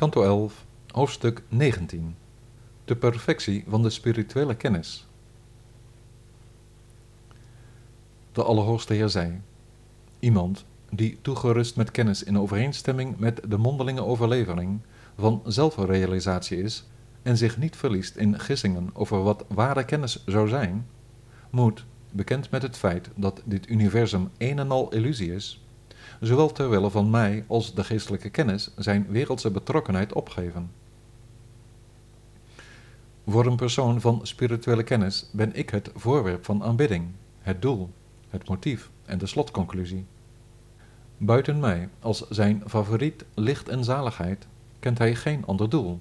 Kanto 11, hoofdstuk 19. De perfectie van de spirituele kennis. De Allerhoogste Heer zei: Iemand die toegerust met kennis in overeenstemming met de mondelinge overlevering van zelfrealisatie is en zich niet verliest in gissingen over wat ware kennis zou zijn, moet, bekend met het feit dat dit universum een en al illusie is, zowel ter wille van mij als de geestelijke kennis zijn wereldse betrokkenheid opgeven. Voor een persoon van spirituele kennis ben ik het voorwerp van aanbidding, het doel, het motief en de slotconclusie. Buiten mij, als zijn favoriet licht en zaligheid, kent hij geen ander doel.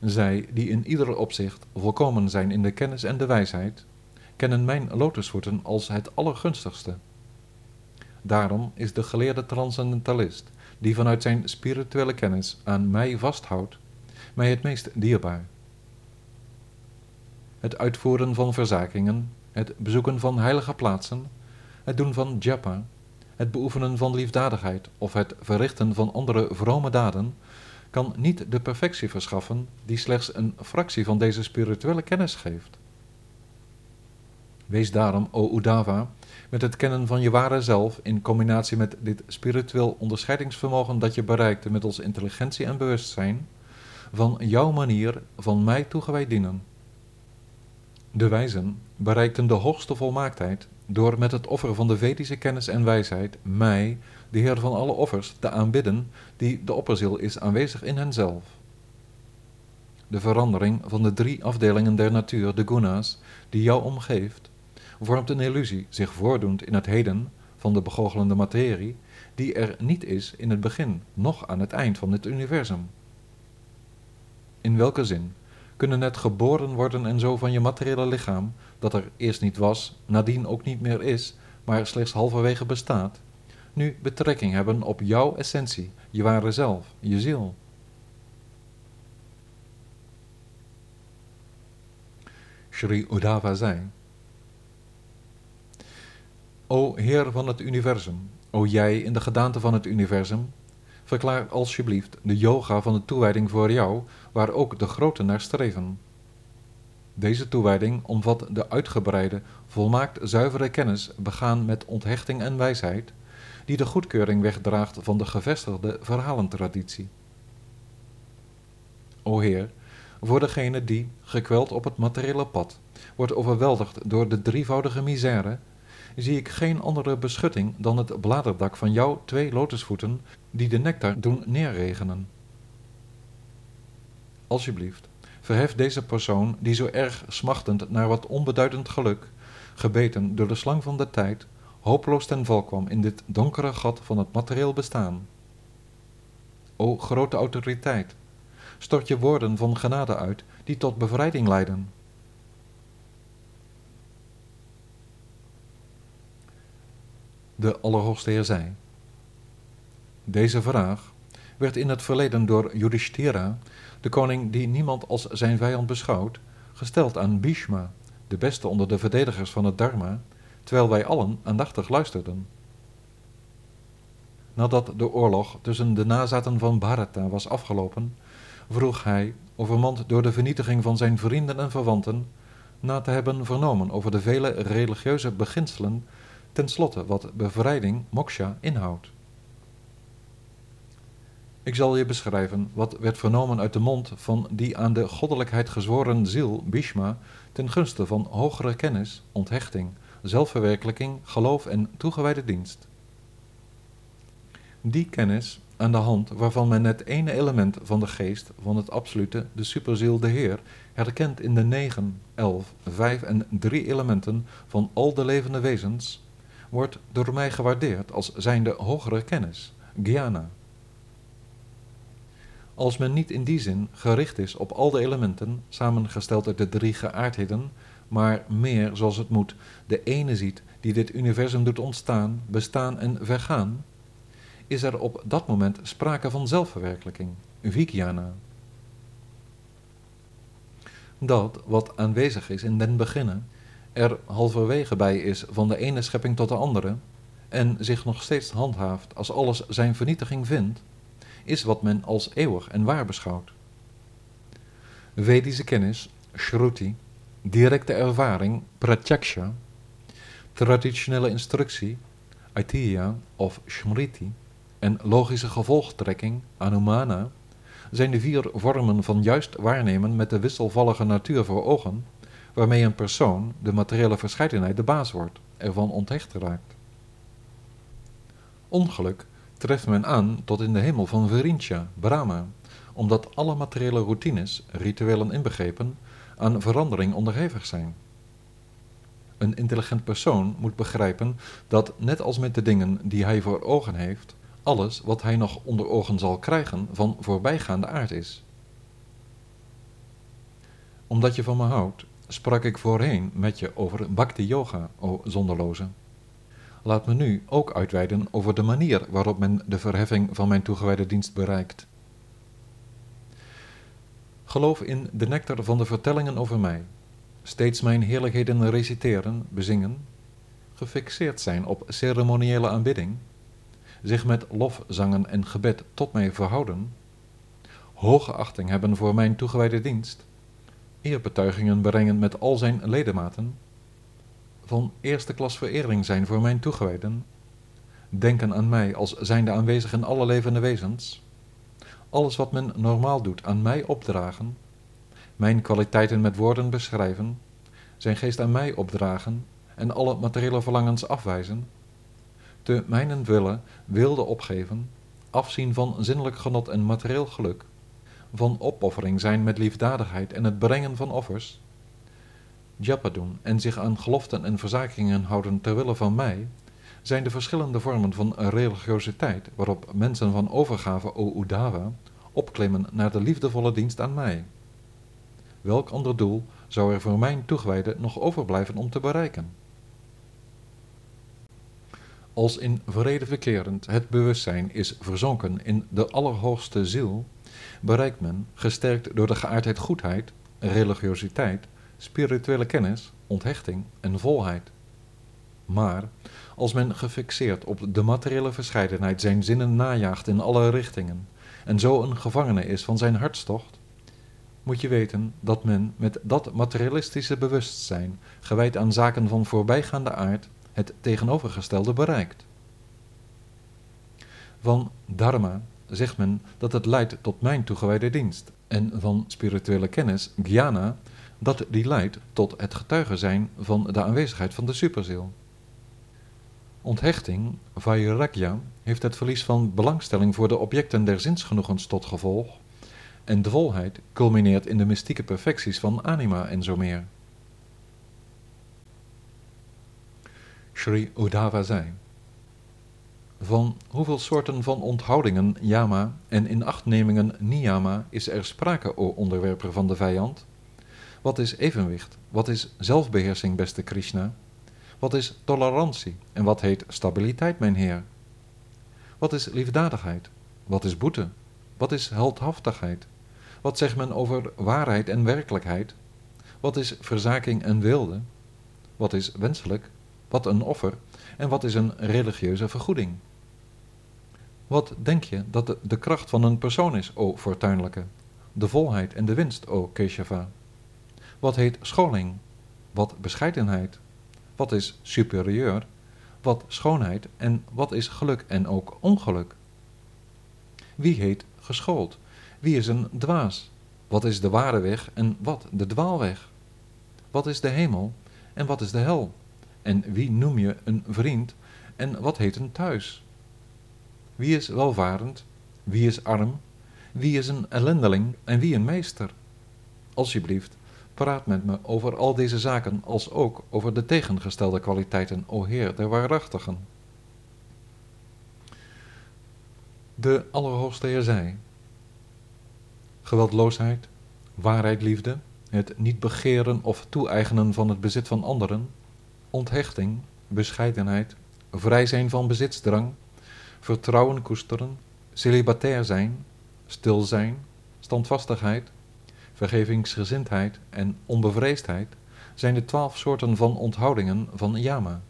Zij die in ieder opzicht volkomen zijn in de kennis en de wijsheid, kennen mijn lotusvoeten als het allergunstigste. Daarom is de geleerde transcendentalist, die vanuit zijn spirituele kennis aan mij vasthoudt, mij het meest dierbaar. Het uitvoeren van verzakingen, het bezoeken van heilige plaatsen, het doen van japa, het beoefenen van liefdadigheid of het verrichten van andere vrome daden, kan niet de perfectie verschaffen die slechts een fractie van deze spirituele kennis geeft. Wees daarom, o Udava, met het kennen van je ware zelf in combinatie met dit spiritueel onderscheidingsvermogen dat je bereikte middels intelligentie en bewustzijn, van jouw manier van mij toegewijd dienen. De wijzen bereikten de hoogste volmaaktheid door met het offer van de Vedische kennis en wijsheid mij, de Heer van alle offers, te aanbidden, die de opperziel is aanwezig in henzelf. De verandering van de drie afdelingen der natuur, de guna's, die jou omgeeft, vormt een illusie zich voordoend in het heden van de begoochelende materie, die er niet is in het begin, noch aan het eind van dit universum. In welke zin kunnen het geboren worden en zo van je materiële lichaam, dat er eerst niet was, nadien ook niet meer is, maar slechts halverwege bestaat, nu betrekking hebben op jouw essentie, je ware zelf, je ziel? Sri Udava zei, O Heer van het universum, o jij in de gedaante van het universum, verklaar alsjeblieft de yoga van de toewijding voor jou, waar ook de groten naar streven. Deze toewijding omvat de uitgebreide, volmaakt zuivere kennis begaan met onthechting en wijsheid, die de goedkeuring wegdraagt van de gevestigde verhalentraditie. O Heer, voor degene die, gekweld op het materiële pad, wordt overweldigd door de drievoudige misère, zie ik geen andere beschutting dan het bladerdak van jouw twee lotusvoeten die de nectar doen neerregenen. Alsjeblieft, verhef deze persoon die zo erg smachtend naar wat onbeduidend geluk, gebeten door de slang van de tijd, hopeloos ten val kwam in dit donkere gat van het materieel bestaan. O grote autoriteit, stort je woorden van genade uit die tot bevrijding leiden. De Allerhoogste Heer zei. Deze vraag werd in het verleden door Yudhishthira, de koning die niemand als zijn vijand beschouwt, gesteld aan Bhishma, de beste onder de verdedigers van het Dharma, terwijl wij allen aandachtig luisterden. Nadat de oorlog tussen de nazaten van Bharata was afgelopen, vroeg hij, overmand door de vernietiging van zijn vrienden en verwanten, na te hebben vernomen over de vele religieuze beginselen, tenslotte wat bevrijding, moksha, inhoudt. Ik zal je beschrijven wat werd vernomen uit de mond van die aan de goddelijkheid gezworen ziel, Bhishma, ten gunste van hogere kennis, onthechting, zelfverwerkelijking, geloof en toegewijde dienst. Die kennis, aan de hand waarvan men het ene element van de geest, van het absolute, de superziel, de Heer, herkent in de negen, elf, vijf en drie elementen van al de levende wezens, wordt door mij gewaardeerd als zijnde hogere kennis, jnana. Als men niet in die zin gericht is op al de elementen, samengesteld uit de drie geaardheden, maar meer zoals het moet, de ene ziet die dit universum doet ontstaan, bestaan en vergaan, is er op dat moment sprake van zelfverwerkelijking, vijnana. Dat wat aanwezig is in den beginnen, er halverwege bij is van de ene schepping tot de andere, en zich nog steeds handhaaft als alles zijn vernietiging vindt, is wat men als eeuwig en waar beschouwt. Vedische kennis, shruti, directe ervaring, pratyaksha, traditionele instructie, aitiya of smriti en logische gevolgtrekking, anumana, zijn de vier vormen van juist waarnemen met de wisselvallige natuur voor ogen, waarmee een persoon, de materiële verscheidenheid, de baas wordt, ervan onthecht raakt. Ongeluk treft men aan tot in de hemel van Verincha, Brahma, omdat alle materiële routines, rituelen inbegrepen, aan verandering onderhevig zijn. Een intelligent persoon moet begrijpen dat, net als met de dingen die hij voor ogen heeft, alles wat hij nog onder ogen zal krijgen van voorbijgaande aard is. Omdat je van me houdt, sprak ik voorheen met je over bhakti yoga, o zonderloze. Laat me nu ook uitweiden over de manier waarop men de verheffing van mijn toegewijde dienst bereikt. Geloof in de nectar van de vertellingen over mij, steeds mijn heerlijkheden reciteren, bezingen, gefixeerd zijn op ceremoniële aanbidding, zich met lofzangen en gebed tot mij verhouden, hoge achting hebben voor mijn toegewijde dienst, eerbetuigingen brengen met al zijn ledematen, van eerste klas verering zijn voor mijn toegewijden, denken aan mij als zijnde aanwezig in alle levende wezens, alles wat men normaal doet aan mij opdragen, mijn kwaliteiten met woorden beschrijven, zijn geest aan mij opdragen en alle materiële verlangens afwijzen, te mijnen willen wilde opgeven, afzien van zinnelijk genot en materieel geluk, van opoffering zijn met liefdadigheid en het brengen van offers, japa doen en zich aan geloften en verzakingen houden terwille van mij, zijn de verschillende vormen van religiositeit waarop mensen van overgave o Udava opklimmen naar de liefdevolle dienst aan mij. Welk ander doel zou er voor mijn toegewijde nog overblijven om te bereiken? Als in vrede verkerend het bewustzijn is verzonken in de allerhoogste ziel, bereikt men, gesterkt door de geaardheid goedheid, religiositeit, spirituele kennis, onthechting en volheid. Maar als men gefixeerd op de materiële verscheidenheid zijn zinnen najaagt in alle richtingen en zo een gevangene is van zijn hartstocht, moet je weten dat men met dat materialistische bewustzijn, gewijd aan zaken van voorbijgaande aard, het tegenovergestelde bereikt. Van dharma zegt men dat het leidt tot mijn toegewijde dienst, en van spirituele kennis, jnana, dat die leidt tot het getuige zijn van de aanwezigheid van de superziel. Onthechting, vairagya, heeft het verlies van belangstelling voor de objecten der zinsgenoegens tot gevolg, en de volheid culmineert in de mystieke perfecties van anima en zo meer. Sri Uddhava zei. Van hoeveel soorten van onthoudingen yama en inachtnemingen niyama is er sprake, o onderwerper van de vijand? Wat is evenwicht? Wat is zelfbeheersing, beste Krishna? Wat is tolerantie en wat heet stabiliteit, mijn Heer? Wat is liefdadigheid? Wat is boete? Wat is heldhaftigheid? Wat zegt men over waarheid en werkelijkheid? Wat is verzaking en wilde? Wat is wenselijk? Wat een offer? En wat is een religieuze vergoeding? Wat denk je dat de, kracht van een persoon is, o fortuinlijke? De volheid en de winst, o Keshava? Wat heet scholing? Wat bescheidenheid? Wat is superieur? Wat schoonheid? En wat is geluk en ook ongeluk? Wie heet geschoold? Wie is een dwaas? Wat is de ware weg en wat de dwaalweg? Wat is de hemel en wat is de hel? En wie noem je een vriend en wat heet een thuis? Wie is welvarend? Wie is arm? Wie is een ellendeling en wie een meester? Alsjeblieft, praat met me over al deze zaken als ook over de tegengestelde kwaliteiten, o Heer der waarachtigen. De Allerhoogste Heer zei, geweldloosheid, waarheid, liefde, het niet begeren of toe-eigenen van het bezit van anderen, onthechting, bescheidenheid, vrij zijn van bezitsdrang, vertrouwen koesteren, celibatair zijn, stil zijn, standvastigheid, vergevingsgezindheid en onbevreesdheid zijn de twaalf soorten van onthoudingen van yama.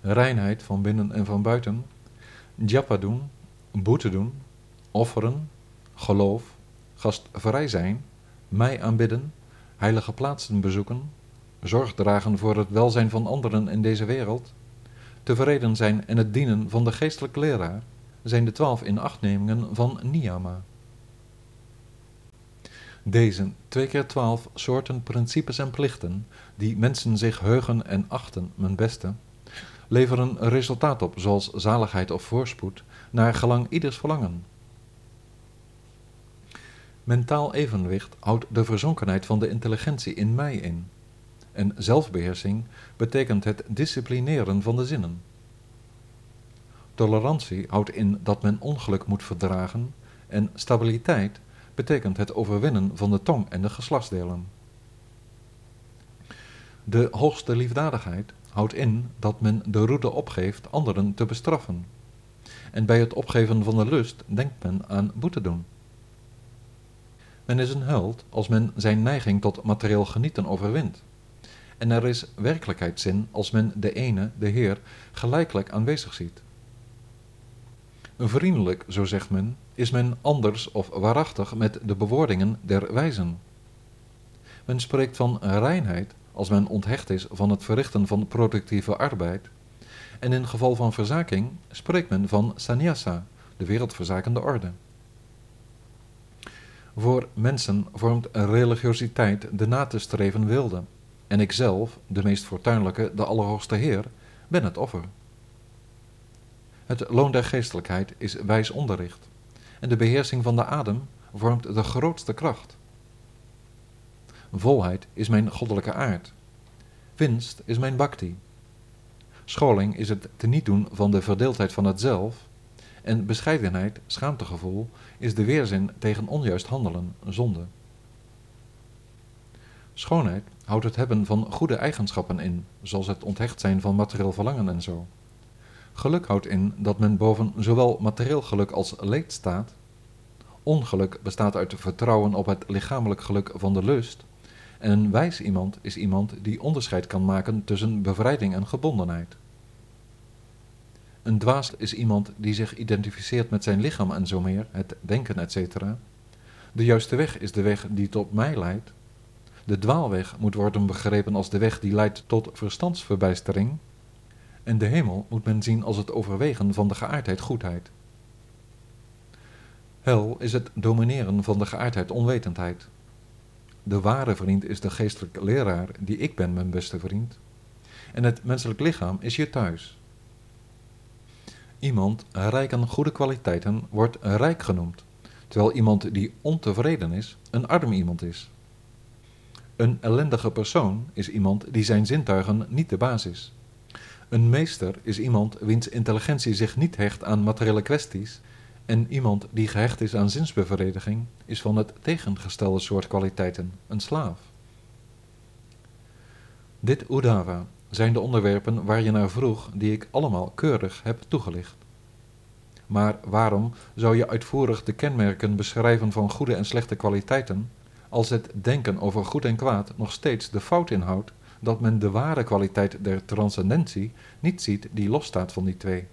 Reinheid van binnen en van buiten, japa doen, boete doen, offeren, geloof, gastvrij zijn, mij aanbidden, heilige plaatsen bezoeken, zorg dragen voor het welzijn van anderen in deze wereld, tevreden zijn en het dienen van de geestelijke leraar, zijn de twaalf inachtnemingen van Niyama. Deze twee keer twaalf soorten principes en plichten, die mensen zich heugen en achten, mijn beste, leveren resultaat op, zoals zaligheid of voorspoed, naar gelang ieders verlangen. Mentaal evenwicht houdt de verzonkenheid van de intelligentie in mij in. En zelfbeheersing betekent het disciplineren van de zinnen. Tolerantie houdt in dat men ongeluk moet verdragen en stabiliteit betekent het overwinnen van de tong en de geslachtsdelen. De hoogste liefdadigheid houdt in dat men de roede opgeeft anderen te bestraffen. En bij het opgeven van de lust denkt men aan boete doen. Men is een held als men zijn neiging tot materieel genieten overwint. En er is werkelijkheidszin als men de ene, de Heer, gelijkelijk aanwezig ziet. Vriendelijk, zo zegt men, is men anders of waarachtig met de bewoordingen der wijzen. Men spreekt van reinheid als men onthecht is van het verrichten van productieve arbeid. En in geval van verzaking spreekt men van sannyasa, de wereldverzakende orde. Voor mensen vormt religiositeit de na te streven wilde, en ikzelf, de meest fortuinlijke, de Allerhoogste Heer, ben het offer. Het loon der geestelijkheid is wijs onderricht, en de beheersing van de adem vormt de grootste kracht. Volheid is mijn goddelijke aard. Winst is mijn bhakti. Scholing is het teniet doen van de verdeeldheid van het zelf. En bescheidenheid, schaamtegevoel, is de weerzin tegen onjuist handelen, zonde. Schoonheid houdt het hebben van goede eigenschappen in, zoals het onthecht zijn van materieel verlangen en zo. Geluk houdt in dat men boven zowel materieel geluk als leed staat. Ongeluk bestaat uit vertrouwen op het lichamelijk geluk van de lust. En een wijs iemand is iemand die onderscheid kan maken tussen bevrijding en gebondenheid. Een dwaas is iemand die zich identificeert met zijn lichaam en zo meer, het denken, etc. De juiste weg is de weg die tot mij leidt. De dwaalweg moet worden begrepen als de weg die leidt tot verstandsverbijstering. En de hemel moet men zien als het overwegen van de geaardheid goedheid. Hel is het domineren van de geaardheid onwetendheid. De ware vriend is de geestelijke leraar die ik ben, mijn beste vriend. En het menselijk lichaam is je thuis. Iemand rijk aan goede kwaliteiten wordt rijk genoemd, terwijl iemand die ontevreden is een arm iemand is. Een ellendige persoon is iemand die zijn zintuigen niet de baas is. Een meester is iemand wiens intelligentie zich niet hecht aan materiële kwesties en iemand die gehecht is aan zinsbevrediging is van het tegengestelde soort kwaliteiten, een slaaf. Dit Udava zijn de onderwerpen waar je naar vroeg, die ik allemaal keurig heb toegelicht. Maar waarom zou je uitvoerig de kenmerken beschrijven van goede en slechte kwaliteiten, als het denken over goed en kwaad nog steeds de fout inhoudt dat men de ware kwaliteit der transcendentie niet ziet die losstaat van die twee?